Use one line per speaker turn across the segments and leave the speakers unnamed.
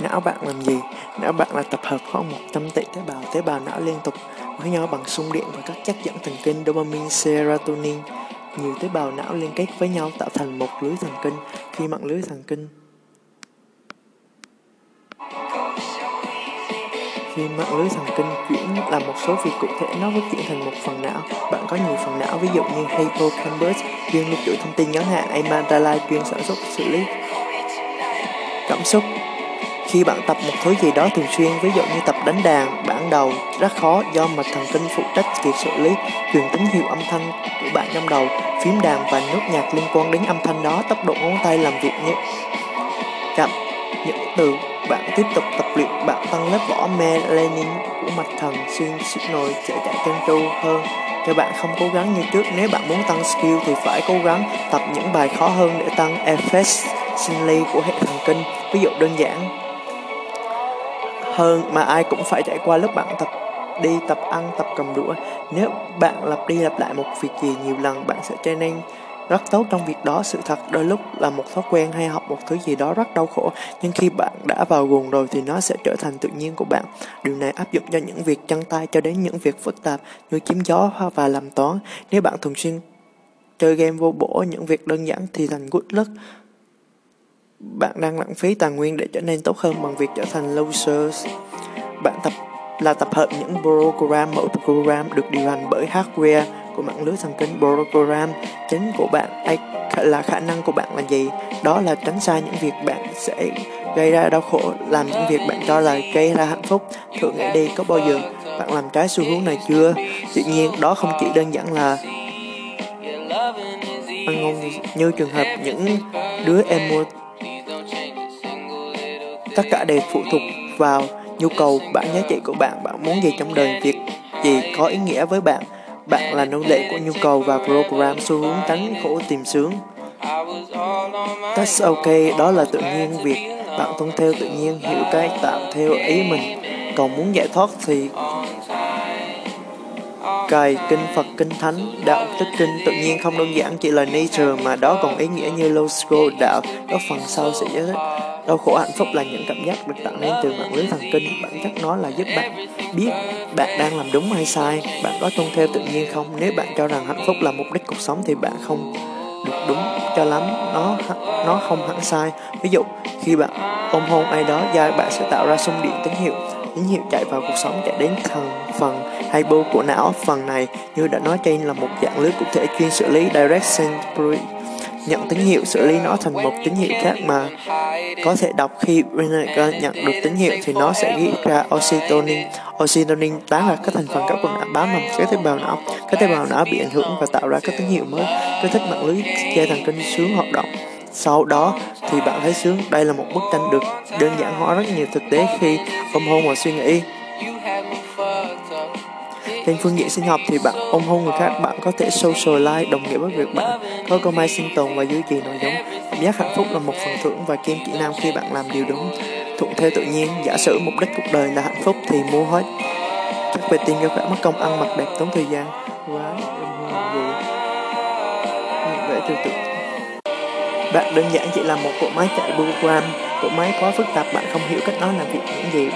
Não bạn làm gì? Não bạn là tập hợp khoảng 100 tỷ tế bào, tế bào não liên tục với nhau bằng xung điện và các chất dẫn thần kinh dopamine, serotonin. Nhiều tế bào não liên kết với nhau tạo thành một lưới thần kinh. Khi mạng lưới thần kinh Khi mạng lưới thần kinh chuyển làm một số việc cụ thể, nó phát triển thành một phần não. Bạn có nhiều phần não, ví dụ như hippocampus, chuyên lưu trữ thông tin ngắn hạn, amygdala, chuyên sản xuất xử lý cảm xúc. Khi bạn tập một thứ gì đó thường xuyên, ví dụ như tập đánh đàn, bản đầu rất khó do mạch thần kinh phụ trách việc xử lý truyền tín hiệu âm thanh của bạn trong đầu, phím đàn và nốt nhạc liên quan đến âm thanh đó, tốc độ ngón tay làm việc như chậm, những từ bạn tiếp tục tập luyện bạn tăng lớp vỏ melanin của mạch thần xuyên signal sẽ chạy trơn tru hơn. Cho bạn không cố gắng như trước nếu bạn muốn tăng skill thì phải cố gắng tập những bài khó hơn để tăng efficiency của hệ thần kinh. Ví dụ đơn giản hơn mà ai cũng phải trải qua lúc bạn tập đi, tập ăn, tập cầm đũa. Nếu bạn lặp đi lặp lại một việc gì nhiều lần, bạn sẽ trở nên rất tốt trong việc đó. Sự thật, đôi lúc là một thói quen hay học một thứ gì đó rất đau khổ, nhưng khi bạn đã vào guồng rồi thì nó sẽ trở thành tự nhiên của bạn. Điều này áp dụng cho những việc chân tay cho đến những việc phức tạp như chiếm gió và làm toán. Nếu bạn thường xuyên chơi game vô bổ, những việc đơn giản thì thành good luck bạn đang lãng phí tài nguyên để trở nên tốt hơn bằng việc trở thành losers. Bạn tập, là tập hợp những program mỗi program được điều hành bởi hardware của mạng lưới thần kinh program. Chính của bạn hay là khả năng của bạn là gì? Đó là tránh xa những việc bạn sẽ gây ra đau khổ, làm những việc bạn cho là gây ra hạnh phúc. Thử nghĩ đi, có bao giờ bạn làm trái xu hướng này chưa? Tuy nhiên, đó không chỉ đơn giản là ăn ngon như trường hợp những đứa em mua tất cả đều phụ thuộc vào nhu cầu bản giá trị của bạn. Bạn muốn gì trong đời việc gì có ý nghĩa với bạn. Bạn là nô lệ của nhu cầu và program xu hướng tránh khổ tìm sướng. That's ok, đó là tự nhiên việc bạn tuân theo tự nhiên hiểu cái tạm theo ý mình. Còn muốn giải thoát thì cài kinh Phật kinh Thánh đạo tích kinh. Tự nhiên không đơn giản chỉ là nature mà đó còn ý nghĩa như logical đạo. Có phần sau sẽ giải thích đau khổ hạnh phúc là những cảm giác được tạo nên từ mạng lưới thần kinh. Bản chất nó là giúp bạn biết bạn đang làm đúng hay sai. Bạn có tuân theo tự nhiên không? Nếu bạn cho rằng hạnh phúc là mục đích cuộc sống thì bạn không được đúng cho lắm. Nó nó không hẳn sai. Ví dụ, khi bạn ôm hôn ai đó, da bạn sẽ tạo ra xung điện tín hiệu. Tín hiệu chạy vào cuộc sống, chạy đến thần phần hay hypo của não. Phần này, như đã nói trên, là một dạng lưới cụ thể chuyên xử lý. Direct sensory nhận tín hiệu xử lý nó thành một tín hiệu khác mà. Có thể đọc khi Renaker nhận được tín hiệu thì nó sẽ ghi ra oxytocin oxytocin tán là các thành phần các quần bám vào các tế bào não. Các tế bào não bị ảnh hưởng và tạo ra các tín hiệu mới. Kích thích mạng lưới, dây thần kinh, sướng hoạt động. Sau đó thì bạn thấy sướng. Đây là một bức tranh được đơn giản hóa rất nhiều thực tế khi ôm hôn và suy nghĩ trên phương diện sinh học thì bạn ôm hôn người khác, bạn có thể socialize đồng nghĩa với việc bạn có cơ may sinh tồn và duy trì nội giống. Cảm giác hạnh phúc là một phần thưởng và kim chỉ nam khi bạn làm điều đúng, thuận theo tự nhiên. Giả sử mục đích cuộc đời là hạnh phúc thì mua hết. Các về tiền cho khỏe mất công ăn mặc đẹp tốn thời gian. Quá wow, vẽ từ bạn đơn giản chỉ là một cỗ máy chạy program. Cỗ máy quá phức tạp bạn không hiểu cách nó làm việc những gì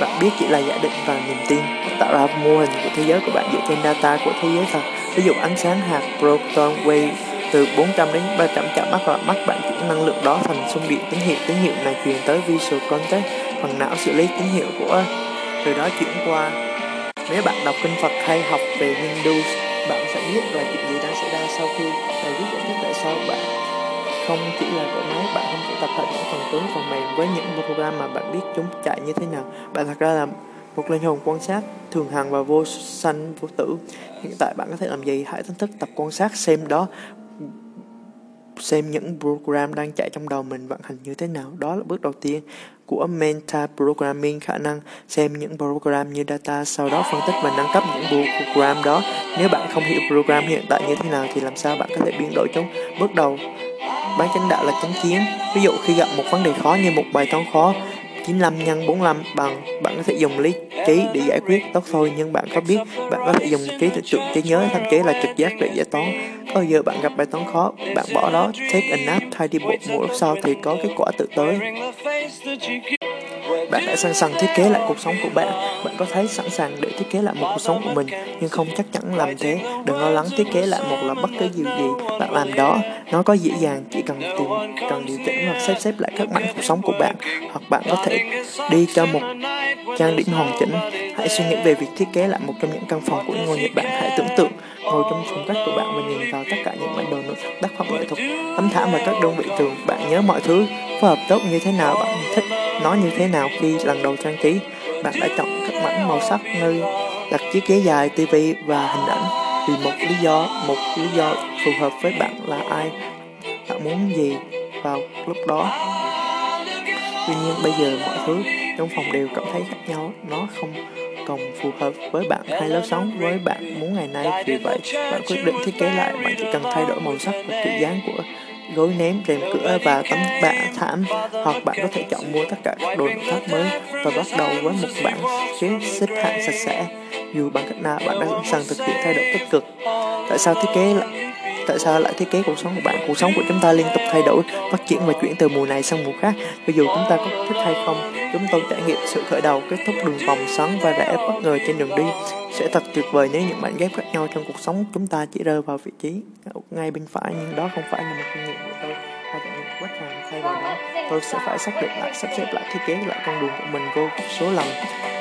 bạn biết chỉ là giả định và niềm tin, tạo ra mô hình của thế giới của bạn dựa trên data của thế giới thật. Ví dụ ánh sáng hạt proton wave từ 400 đến 300 chạm mắt và mắt bạn chuyển năng lượng đó thành xung điện tín hiệu tín hiệu này truyền tới visual cortex phần não xử lý tín hiệu của từ đó chuyển qua. Nếu bạn đọc kinh Phật hay học về Hindu bạn sẽ biết là chuyện gì đang xảy ra sau khi thầy viết giải thích tại sao bạn không chỉ là cỗ máy bạn không chỉ tập hợp những phần cứng phần mềm với những program mà bạn biết chúng chạy như thế nào. Bạn thật ra là một linh hồn quan sát thường hằng và vô sanh, vô tử. Hiện tại bạn có thể làm gì? Hãy thách thức tập quan sát xem đó, xem những program đang chạy trong đầu mình vận hành như thế nào. Đó là bước đầu tiên của meta programming khả năng. Xem những program như data, sau đó phân tích và nâng cấp những program đó. Nếu bạn không hiểu program hiện tại như thế nào thì làm sao bạn có thể biến đổi chúng? Bước đầu bán chánh đạo là chánh chiến. Ví dụ khi gặp một vấn đề khó như một bài toán khó 95 nhân 45 bằng, bạn có thể dùng lý trí để giải quyết. Tốt thôi, nhưng bạn có biết, bạn có thể dùng trí tưởng tượng trí nhớ, thậm chí là trực giác để giải toán. Có giờ bạn gặp bài toán khó, bạn bỏ đó, take a nap, thay đi bộ một lúc sau thì có kết quả tự tới bạn đã sẵn sàng thiết kế lại cuộc sống của bạn. Bạn có thấy sẵn sàng để thiết kế lại một cuộc sống của mình, nhưng không chắc chắn làm thế. Đừng lo lắng thiết kế lại một là bất cứ điều gì bạn làm đó. Nó có dễ dàng, chỉ cần tìm, cần điều chỉnh hoặc sắp xếp lại các mảnh cuộc sống của bạn. Hoặc bạn có thể đi cho một trang điểm hoàn chỉnh. Hãy suy nghĩ về việc thiết kế lại một trong những căn phòng của ngôi nhà bạn. Hãy tưởng tượng ngồi trong phòng khách của bạn và nhìn vào tất cả những bản đồ nội thất, tác phẩm nghệ thuật tấm thảm và các đơn vị tường bạn nhớ mọi thứ, phối hợp tốt như thế nào bạn thích nó như thế nào khi lần đầu trang trí, bạn đã chọn các mảnh màu sắc nơi đặt chiếc ghế dài, tivi và hình ảnh. Vì một lý do, một lý do phù hợp với bạn là ai, bạn muốn gì vào lúc đó. Tuy nhiên bây giờ mọi thứ trong phòng đều cảm thấy khác nhau, nó không còn phù hợp với bạn hay lối sống với bạn muốn ngày nay. Vì vậy, bạn quyết định thiết kế lại, bạn chỉ cần thay đổi màu sắc và kiểu dáng của gối ném rèm cửa và tấm bạ thảm, hoặc bạn có thể chọn mua tất cả các đồ nội thất mới và bắt đầu với một bảng xếp xếp hạng sạch sẽ. Dù bằng cách nào, bạn đã sẵn sàng thực hiện thay đổi tích cực. Tại sao thiết kế lại tại sao lại thiết kế cuộc sống của bạn? Cuộc sống của chúng ta liên tục thay đổi, phát triển và chuyển từ mùa này sang mùa khác. Cho dù chúng ta có thích hay không? Chúng tôi trải nghiệm sự khởi đầu, kết thúc đường vòng xoắn và rẽ bất ngờ trên đường đi. Sẽ thật tuyệt vời nếu những mảnh ghép khác nhau trong cuộc sống chúng ta chỉ rơi vào vị trí ngay bên phải, nhưng đó không phải là một kinh nghiệm của tôi. Hay trải nghiệm bất ngờ thay vào đó, tôi sẽ phải xác định lại, sắp xếp lại, thiết kế lại con đường của mình vô số lần.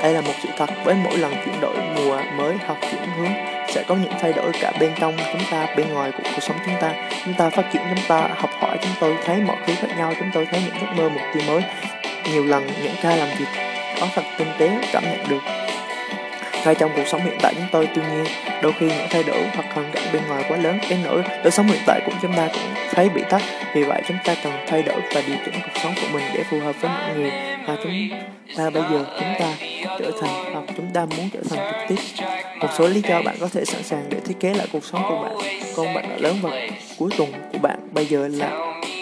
Đây là một sự thật với mỗi lần chuyển đổi mùa mới hoặc chuyển hướng sẽ có những thay đổi cả bên trong chúng ta, bên ngoài của cuộc sống chúng ta. Chúng ta phát triển, chúng ta học hỏi, chúng tôi thấy mọi thứ khác nhau, chúng tôi thấy những giấc mơ, mục tiêu mới. Nhiều lần những ca làm việc có thật tinh tế, cảm nhận được. Ngay trong cuộc sống hiện tại chúng tôi, tuy nhiên, đôi khi những thay đổi hoặc hoàn cảnh bên ngoài quá lớn, đến nỗi đời sống hiện tại của chúng ta cũng thấy bị tắc vì vậy, chúng ta cần thay đổi và điều chỉnh cuộc sống của mình để phù hợp với mọi người. Và chúng ta bây giờ, chúng ta trở thành hoặc chúng ta muốn trở thành trực tiếp. Một số lý do bạn có thể sẵn sàng để thiết kế lại cuộc sống của bạn. Con bạn đã lớn và cuối tuần của bạn, bây giờ là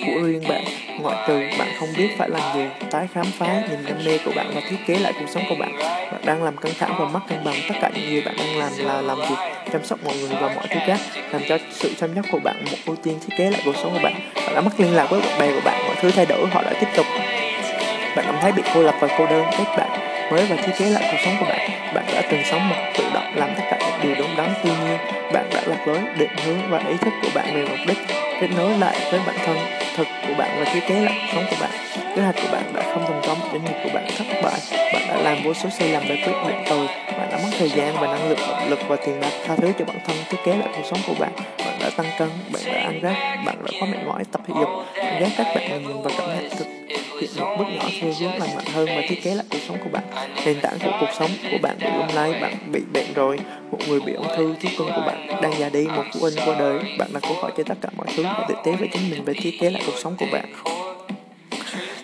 của riêng bạn. Ngoại trừ bạn không biết phải làm gì, tái khám phá niềm đam mê của bạn và thiết kế lại cuộc sống của bạn. Bạn đang làm căng thẳng và mất cân bằng. Tất cả những gì bạn đang làm là làm việc chăm sóc mọi người và mọi thứ khác, làm cho sự chăm sóc của bạn một ưu tiên thiết kế lại cuộc sống của bạn. Bạn đã mất liên lạc với bạn bè của bạn, mọi thứ thay đổi, họ đã tiếp tục bạn cảm thấy bị cô lập và cô đơn các bạn mới và thiết kế lại cuộc sống của bạn. Bạn đã từng sống một tự động, làm tất cả những điều đúng đắn, tuy nhiên bạn đã lạc lối định hướng và ý thức của bạn về mục đích, kết nối lại với bản thân thực của bạn và thiết kế lại cuộc sống của bạn. Kế hoạch của bạn đã không thành công doanh nghiệp của bạn, thất bại. Bạn đã làm vô số sai lầm để quyết định tồi. Bạn đã mất thời gian và năng lượng, động lực và tiền bạc tha thứ cho bản thân thiết kế lại cuộc sống của bạn. Bạn đã tăng cân, bạn đã ăn rác, bạn đã có mệt mỏi, tập thể dục. Bạn ghét các bạn nhìn và cảm nhận thực hiện một bước nhỏ theo hướng lành mạnh hơn và thiết kế lại cuộc sống của bạn. Nền tảng của cuộc sống của bạn bị lung lay, bạn bị bệnh rồi. Một người bị ung thư thú cưng của bạn đang già đi, một phụ huynh qua đời. Bạn đã cố hỏi cho tất cả mọi thứ và tự tế với chính mình, về thiết kế lại cuộc sống của bạn.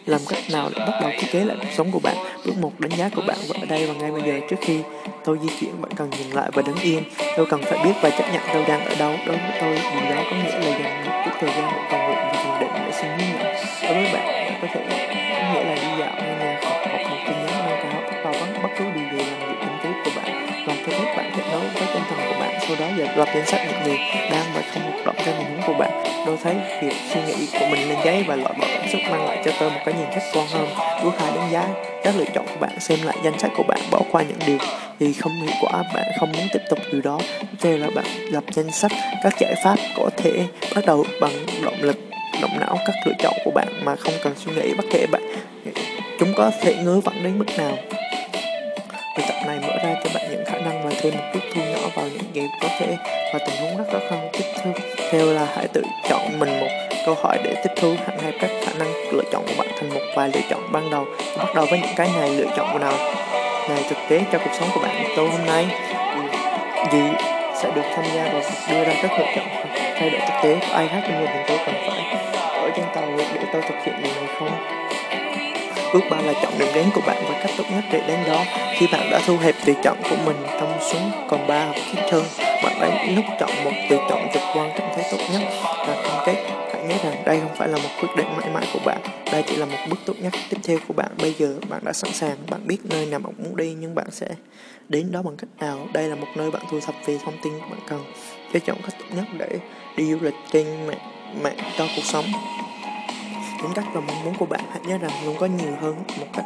Làm cách nào để bắt đầu thiết kế lại cuộc sống của bạn? Bước một, đánh giá của bạn và ở đây và ngay bây giờ. Trước khi tôi di chuyển, bạn cần dừng lại và đứng yên. Tôi cần phải biết và chấp nhận tôi đang ở đâu. Đối với tôi, điều đó có nghĩa là dành một chút thời gian để cầu nguyện và thiền định để xin hướng nhận đối với bạn bạn có thể giờ lập danh sách những gì đang và không hoạt động theo tình huống của bạn. Tôi thấy việc suy nghĩ của mình lên giấy và loại bỏ cảm xúc mang lại cho tôi một cái nhìn khách quan hơn. Bước hai đánh giá, các lựa chọn của bạn xem lại danh sách của bạn bỏ qua những điều gì không hiệu quả, bạn không muốn tiếp tục điều đó. Tiếp theo là bạn lập danh sách các giải pháp có thể bắt đầu bằng động lực, động não, các lựa chọn của bạn mà không cần suy nghĩ bất kể bạn chúng có thể ngứa vặn đến mức nào. Bài tập này mở ra cho bạn những thêm một chút thu nhỏ vào những gì có thể và tình huống rất khó khăn tiếp theo theo là hãy tự chọn mình một câu hỏi để tiếp thu hạn hẹp các khả năng lựa chọn của bạn thành một vài lựa chọn ban đầu. Bắt đầu với những cái này, lựa chọn nào này thực tế cho cuộc sống của bạn. Tôi hôm nay, gì sẽ được tham gia vào việc đưa ra các lựa chọn thay đổi thực tế? Của ai khác trong gia đình tôi cần phải ở trên tàu để tôi thực hiện điều này không? Bước ba là chọn điểm đến của bạn và cách tốt nhất để đến đó. Khi bạn đã thu hẹp tùy chọn của mình trong xuống còn ba hoặc ít hơn, bạn đã lúc chọn một tùy chọn trực quan cảm thấy tốt nhất và cam kết. Hãy nhớ rằng đây không phải là một quyết định mãi mãi của bạn, đây chỉ là một bước tốt nhất tiếp theo của bạn. Bây giờ bạn đã sẵn sàng, bạn biết nơi nào bạn muốn đi nhưng bạn sẽ đến đó bằng cách nào. Đây là một nơi bạn thu thập về thông tin bạn cần. Cho chọn cách tốt nhất để đi du lịch trên mạng, mạng cho cuộc sống tính cách và mong muốn của bạn hãy nhớ rằng luôn có nhiều hơn một cách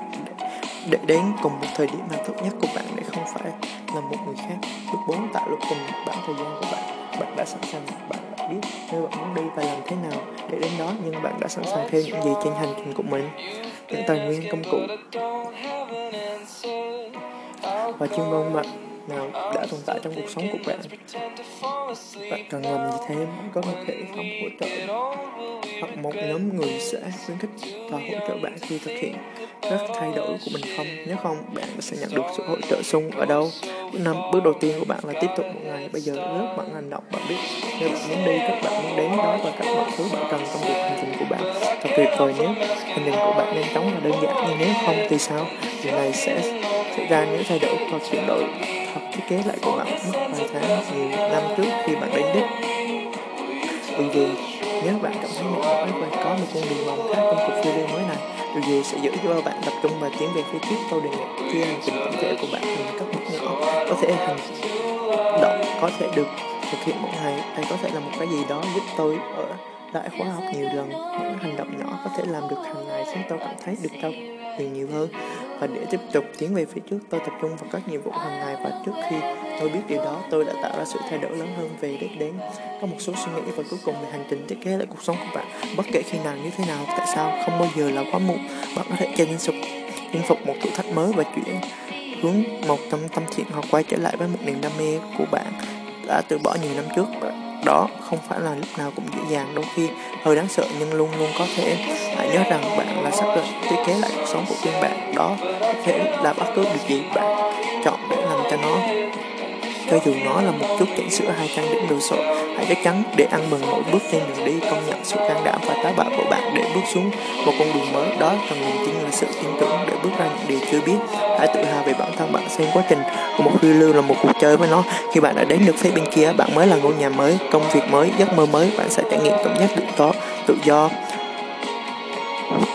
để đến cùng một thời điểm hạnh phúc nhất của bạn để không phải là một người khác. Bước bốn, tạo lúc cùng bản thời gian của bạn. Bạn đã sẵn sàng, bạn đã biết nơi bạn muốn đi và làm thế nào để đến đó, nhưng bạn đã sẵn sàng theo những gì trên hành trình của mình. Những tài nguyên, công cụ và chuyên môn bạn nào đã tồn tại trong cuộc sống của bạn bạn cần làm gì thêm? Có thể không hỗ trợ. Hoặc một nhóm người sẽ khuyến khích và hỗ trợ bạn khi thực hiện các thay đổi của mình không? Nếu không, bạn sẽ nhận được sự hỗ trợ sung ở đâu? Bước năm, bước đầu tiên của bạn là tiếp tục một ngày. Bây giờ, rất bạn hành động. Bạn biết nếu bạn muốn đi, các bạn muốn đến đó và các mọi thứ bạn cần trong việc hành trình của bạn. Thật tuyệt vời nếu hành trình của bạn nhanh chóng và đơn giản. Nhưng nếu không thì sao? Điều này sẽ xảy ra những thay đổi hoặc chuyển đổi hoặc thiết kế lại của bạn mất vài tháng nhiều năm trước khi bạn đến đích điều gì nếu bạn cảm thấy mệt mỏi và có một con đường mòn khác trong cuộc phiêu lưu mới này, điều gì sẽ giữ cho bạn tập trung và tiến về phía trước câu đề nghị chia hành trình tổng thể của bạn thành các bước nhỏ có thể hành động, có thể được thực hiện mỗi ngày đây có thể là một cái gì đó giúp tôi ở lại khóa học nhiều lần, những hành động nhỏ có thể làm được hàng ngày khiến tôi cảm thấy được trao quyền nhiều hơn. Và để tiếp tục tiến về phía trước, tôi tập trung vào các nhiệm vụ hàng ngày và trước khi tôi biết điều đó, tôi đã tạo ra sự thay đổi lớn hơn về đích đến. Có một số suy nghĩ và cuối cùng về hành trình thiết kế lại cuộc sống của bạn, bất kể khi nào, như thế nào, tại sao, không bao giờ là quá muộn. Bạn có thể chinh phục chinh phục một thử thách mới và chuyển hướng một tâm tâm thiện hoặc quay trở lại với một niềm đam mê của bạn đã từ bỏ nhiều năm trước đó không phải là lúc nào cũng dễ dàng, đôi khi hơi đáng sợ nhưng luôn luôn có thể. Hãy nhớ rằng bạn là sắp thiết kế lại cuộc sống của riêng bạn. Đó có thể là bất cứ điều gì bạn chọn để làm cho nó. Cho dù nó là một chút chỉnh sửa hai trang điểm đồ sộ hãy chắc chắn để ăn mừng mỗi bước trên đường đi, công nhận sự can đảm và táo bạo của bạn để bước xuống một con đường mới. Đó cần niềm tin là sự tin tưởng để bước ra những điều chưa biết. Hãy tự hào về bản thân bạn xem quá trình của một phiêu lưu là một cuộc chơi với nó. Khi bạn đã đến được phía bên kia, bạn mới là ngôi nhà mới, công việc mới, giấc mơ mới. Bạn sẽ trải nghiệm cảm giác được có tự do,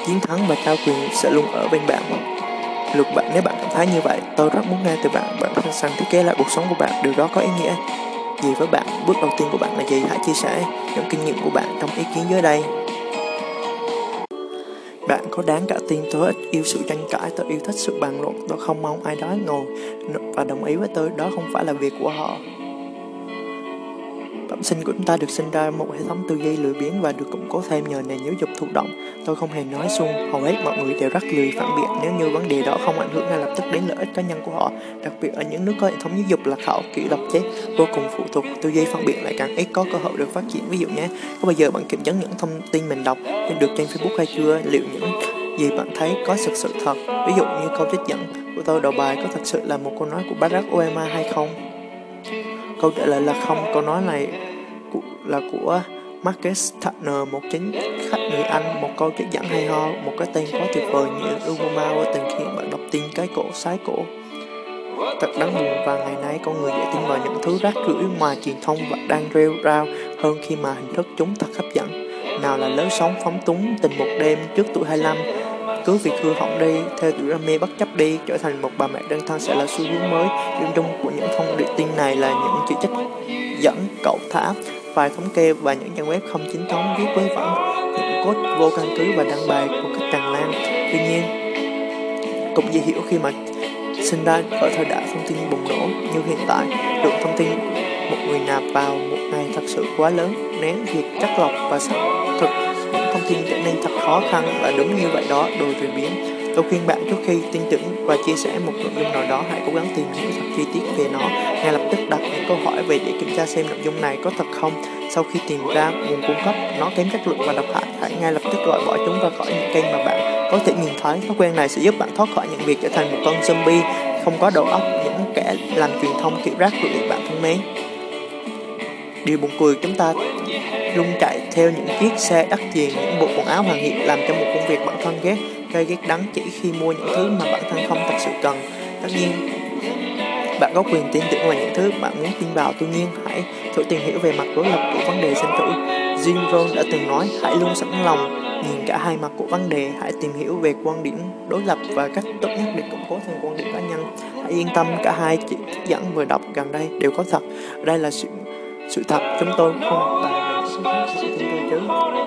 chiến thắng và trao quyền sẽ luôn ở bên bạn. Lượt bạn, nếu bạn cảm thấy như vậy, tôi rất muốn nghe từ bạn. Bạn sẵn sàng thiết kế lại cuộc sống của bạn. Điều đó có ý nghĩa gì với bạn. Bước đầu tiên của bạn là gì hãy chia sẻ những kinh nghiệm của bạn trong ý kiến dưới đây. Bạn có đáng cả tin tôi ít yêu sự tranh cãi tôi yêu thích sự bàn luận tôi không mong ai đó ngồi và đồng ý với tôi đó không phải là việc của họ. Bẩm sinh của chúng ta được sinh ra một hệ thống tư duy lười biếng và được củng cố thêm nhờ nền giáo dục thụ động. Tôi không hề nói xung, hầu hết mọi người đều rất lười phản biện nếu như vấn đề đó không ảnh hưởng ngay lập tức đến lợi ích cá nhân của họ. Đặc biệt ở những nước có hệ thống giáo dục lạc hậu, kỷ độc chết, vô cùng phụ thuộc, tư duy phản biện lại càng ít có cơ hội được phát triển. Ví dụ nhé, có bao giờ bạn kiểm chứng những thông tin mình đọc được trên Facebook hay chưa? Liệu những gì bạn thấy có thực sự thật? Ví dụ như câu trích dẫn của tôi đầu bài có thật sự là một câu nói của Barack Obama hay không? Câu trả lời là không, câu nói này là của Marcus Turner, một chính khách người Anh, một câu trích dẫn hay ho, một cái tên quá tuyệt vời như Obama từng khiến bạn đọc tin cái cổ sái cổ. Thật đáng buồn và ngày nay con người dễ tin vào những thứ rác rưởi mà truyền thông và đang rêu rao hơn khi mà hình thức chúng thật hấp dẫn. Nào là lớn sống phóng túng tình một đêm trước tuổi 25, cứ việc hư hỏng đi, theo tuổi đam mê bất chấp đi, trở thành một bà mẹ đơn thân sẽ là xu hướng mới. Điểm chung của những thông điệp tin này là những chỉ trích dẫn cậu thả vài thống kê và những trang web không chính thống viết với vẫn những cốt vô căn cứ và đăng bài một cách tràn lan. Tuy nhiên, cũng dễ hiểu khi mà sinh ra ở thời đại thông tin bùng nổ như hiện tại, lượng thông tin một người nạp vào một ngày thật sự quá lớn, nén việc chắc lọc và xác thực những thông tin trở nên thật khó khăn và đúng như vậy đó, đôi thuyền biến Tôi khuyên bạn trước khi tin tưởng và chia sẻ một nội dung nào đó hãy cố gắng tìm hiểu thật chi tiết về nó. Ngay lập tức đặt những câu hỏi về để kiểm tra xem nội dung này có thật không. Sau khi tìm ra nguồn cung cấp nó kém chất lượng và độc hại, hãy ngay lập tức loại bỏ chúng ra khỏi những kênh mà bạn có thể nhìn thấy. Thói quen này sẽ giúp bạn thoát khỏi những việc trở thành một con zombie không có đầu óc, những kẻ làm truyền thông kiểu rác rưởi bạn thân mến. Điều buồn cười chúng ta luôn chạy theo những chiếc xe đắt tiền, những bộ quần áo hoàng hiệu làm cho một công việc bản thân ghét gây ghét đắng chỉ khi mua những thứ mà bản thân không thật sự cần. Tất nhiên, bạn có quyền tin tưởng vào những thứ bạn muốn tin vào, tuy nhiên hãy thử tìm hiểu về mặt đối lập của vấn đề xem thử. Jim Rohn đã từng nói, hãy luôn sẵn lòng nhìn cả hai mặt của vấn đề, hãy tìm hiểu về quan điểm đối lập và cách tốt nhất để củng cố thêm quan điểm cá nhân. Hãy yên tâm, cả hai chỉ dẫn vừa đọc gần đây đều có thật. Đây là sự sự thật, chúng tôi không bàn về sự thật, sự tin tôi chứ.